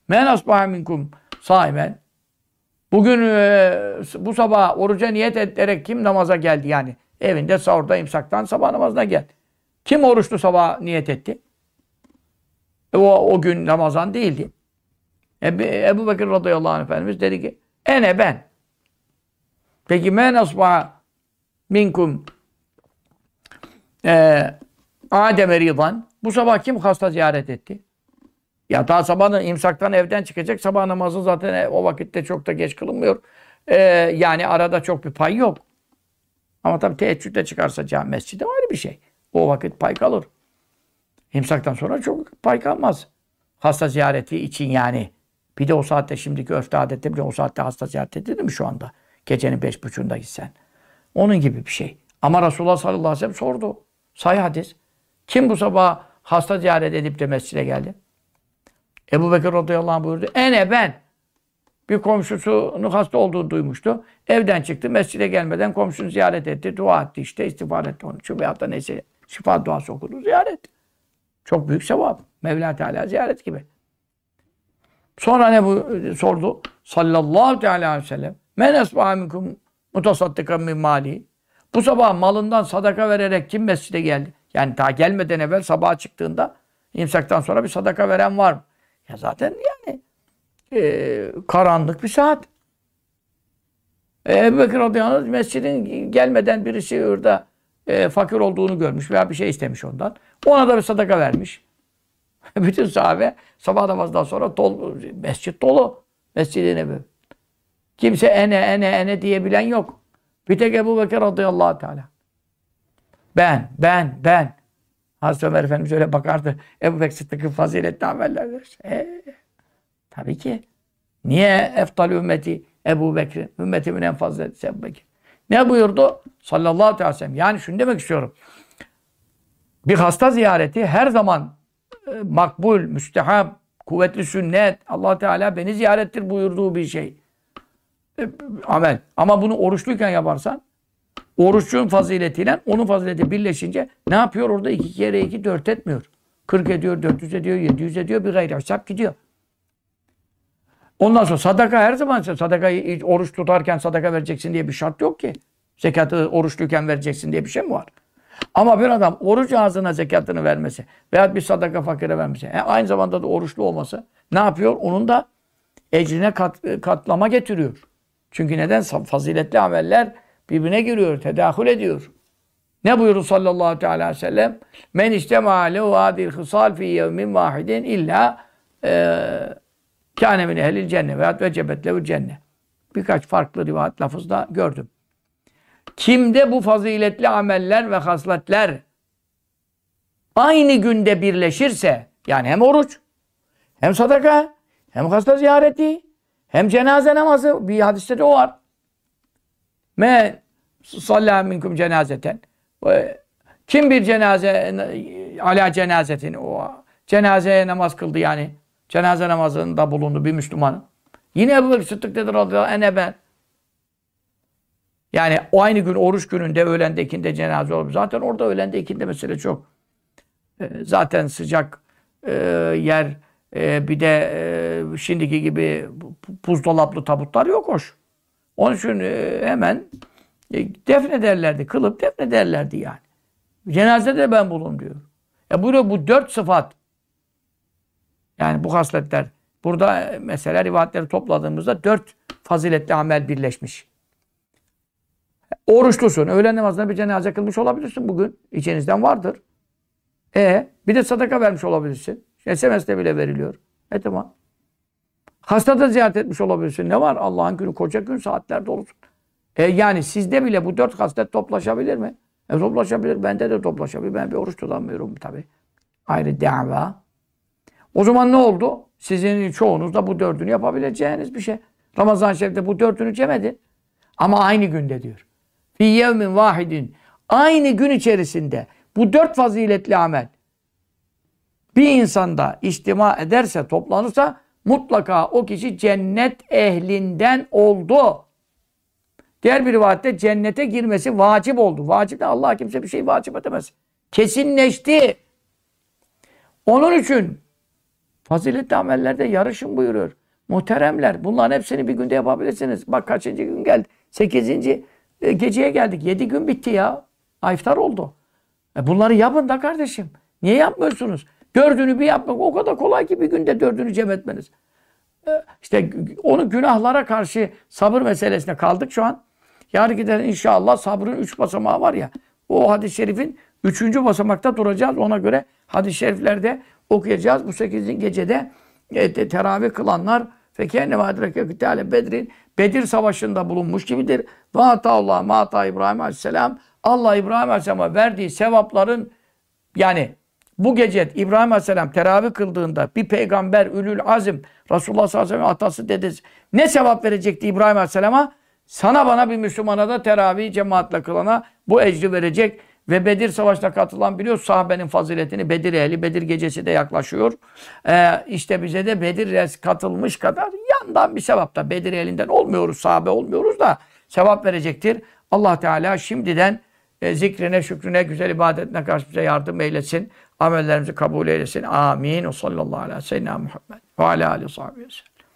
Men asbaha minkum saimen. Bugün e, bu sabah oruca niyet ederek kim namaza geldi yani? Evinde sahurda imsaktan sabah namazına gel. Kim oruçlu sabah niyet etti? E, o, o gün Ramazan değildi. Ebu, Ebu Bekir radıyallahu anh Efendimiz dedi ki ene ben. Peki men asbaha minkum e, Adem ridan. Bu sabah kim hasta ziyaret etti? Ya daha sabahın imsaktan evden çıkacak. Sabah namazı zaten e, o vakitte çok da geç kılınmıyor. Ee, yani arada çok bir pay yok. Ama tabii teheccüde çıkarsa cami mescide ayrı bir şey. O vakit pay kalır. İmsaktan sonra çok pay kalmaz. Hasta ziyareti için yani. Bir de o saatte şimdiki örfte adette bile o saatte hasta ziyaret edilir mi şu anda? Gecenin beş buçuğunda gitsen. Onun gibi bir şey. Ama Resulullah sallallahu aleyhi ve sellem sordu. Say hadis. Kim bu sabah hasta ziyaret edip de mescide geldi? Ebu Bekir radıyallahu anh buyurdu. Ene ben. Bir komşusunun hasta olduğunu duymuştu. Evden çıktı. Mescide gelmeden komşunu ziyaret etti. Dua etti işte. istiğfar etti onun için. Veyahut da neyse şifa duası okudu. Ziyaret. Çok büyük sevap. Mevla Teala ziyaret gibi. Sonra ne bu sordu? Sallallahu teala aleyhi ve sellem. Men esbaha minkum mutasaddikan min mali. Bu sabah malından sadaka vererek kim mescide geldi? Yani daha gelmeden evvel sabaha çıktığında imsaktan sonra bir sadaka veren var mı? Ya zaten yani e, karanlık bir saat. E, Ebu Bekir radıyallahu mescidin gelmeden birisi orada e, fakir olduğunu görmüş veya bir şey istemiş ondan. Ona da bir sadaka vermiş. Bütün sahabe sabah namazından sonra dolu, mescit dolu. Mescid-i. Kimse ene ene ene diyebilen yok. Bir tek Ebu Bekir radıyallahu teala. Ben, ben, ben. Hazreti Ömer Efendimiz öyle bakardı. Ebu Bekir Sıddık'ın faziletli amelleri. E, tabii ki. Niye eftal ümmeti Ebu Bekir? Ümmetimin en faziletlisi Ebu Bekir. Ne buyurdu? Sallallahu aleyhi ve sellem. Yani şunu demek istiyorum. Bir hasta ziyareti her zaman e, makbul, müstehab, kuvvetli sünnet, allah Teala beni ziyarettir buyurduğu bir şey. E, amel. Ama bunu oruçluyken yaparsan oruçun faziletiyle onun fazileti birleşince ne yapıyor? Orada iki kere iki dört etmiyor. 40 ediyor, 400 ediyor, 700 ediyor bir gayri hesap gidiyor. Ondan sonra sadaka her zaman sadakayı oruç tutarken sadaka vereceksin diye bir şart yok ki. Zekatı oruçluyken vereceksin diye bir şey mi var? Ama bir adam oruç ağzına zekatını vermesi veya bir sadaka fakire vermesi, e, aynı zamanda da oruçlu olması ne yapıyor? Onun da ecrine kat, katlama getiriyor. Çünkü neden? Faziletli ameller birbirine giriyor, tedahül ediyor. Ne buyurdu sallallahu teala aleyhi ve sellem? Men istema lehu adil hısal fi yevmin vahidin illa e, kâne min ehlil cennet veya vecebet lehu cennet. Birkaç farklı rivayet lafızda gördüm. Kimde bu faziletli ameller ve hasletler aynı günde birleşirse, yani hem oruç, hem sadaka, hem hasta ziyareti, hem cenaze namazı, bir hadiste de o var. Me sallâ minkum cenazeten. Kim bir cenaze, ala cenazetin, o cenazeye namaz kıldı yani. Cenaze namazında bulundu bir Müslüman. Yine Ebu Bekir Sıddık dedi radıyallahu ben. Yani o aynı gün oruç gününde öğlende ikinde cenaze olur. Zaten orada öğlende ikinde mesele çok. E, zaten sıcak e, yer e, bir de e, şimdiki gibi buzdolaplı tabutlar yok hoş. Onun için e, hemen e, defnederlerdi. Kılıp defnederlerdi yani. Cenazede de ben bulun diyor. E buyuruyor bu dört sıfat yani bu hasletler burada e, mesela rivayetleri topladığımızda dört faziletli amel birleşmiş. Oruçlusun. Öğlen namazında bir cenaze kılmış olabilirsin bugün. İçinizden vardır. E bir de sadaka vermiş olabilirsin. SMS'de bile veriliyor. E tamam. Hasta da ziyaret etmiş olabilirsin. Ne var? Allah'ın günü koca gün saatler dolusun. E yani sizde bile bu dört haslet toplaşabilir mi? E toplaşabilir. Bende de toplaşabilir. Ben bir oruç tutamıyorum tabi. Ayrı dava. O zaman ne oldu? Sizin çoğunuz da bu dördünü yapabileceğiniz bir şey. Ramazan Şerif'te bu dördünü cemedin. Ama aynı günde diyor. Fi yevmin vahidin. Aynı gün içerisinde bu dört faziletli amel bir insanda istima ederse, toplanırsa mutlaka o kişi cennet ehlinden oldu. Diğer bir rivayette cennete girmesi vacip oldu. Vacip de Allah kimse bir şey vacip edemez. Kesinleşti. Onun için faziletli amellerde yarışın buyuruyor. Muhteremler bunların hepsini bir günde yapabilirsiniz. Bak kaçıncı gün geldi? Sekizinci e, geceye geldik. Yedi gün bitti ya. Ayftar oldu. E bunları yapın da kardeşim. Niye yapmıyorsunuz? Dördünü bir yapmak o kadar kolay ki bir günde dördünü cem etmeniz. E, işte onu günahlara karşı sabır meselesine kaldık şu an. Yarın gider inşallah sabrın üç basamağı var ya. O hadis-i şerifin üçüncü basamakta duracağız. Ona göre hadis-i şeriflerde okuyacağız. Bu sekizinci gecede e, teravih kılanlar fekenne vadreke kıtale bedrin Bedir Savaşı'nda bulunmuş gibidir. Ve Allah mata İbrahim Aleyhisselam Allah İbrahim Aleyhisselam'a verdiği sevapların yani bu gece İbrahim Aleyhisselam teravih kıldığında bir peygamber ülül azim Resulullah sallallahu aleyhi ve sellem atası dedesi ne sevap verecekti İbrahim Aleyhisselam'a? Sana bana bir Müslümana da teravih cemaatle kılana bu ecri verecek. Ve Bedir Savaşı'na katılan biliyor sahabenin faziletini. Bedir ehli, Bedir gecesi de yaklaşıyor. Ee, işte bize de Bedir katılmış kadar yandan bir sevap da. Bedir elinden olmuyoruz, sahabe olmuyoruz da sevap verecektir. Allah Teala şimdiden e, zikrine, şükrüne, güzel ibadetine karşı bize yardım eylesin. Amellerimizi kabul eylesin. Amin. O sallallahu aleyhi ve sellem Muhammed. Ve aleyhi ve sellem.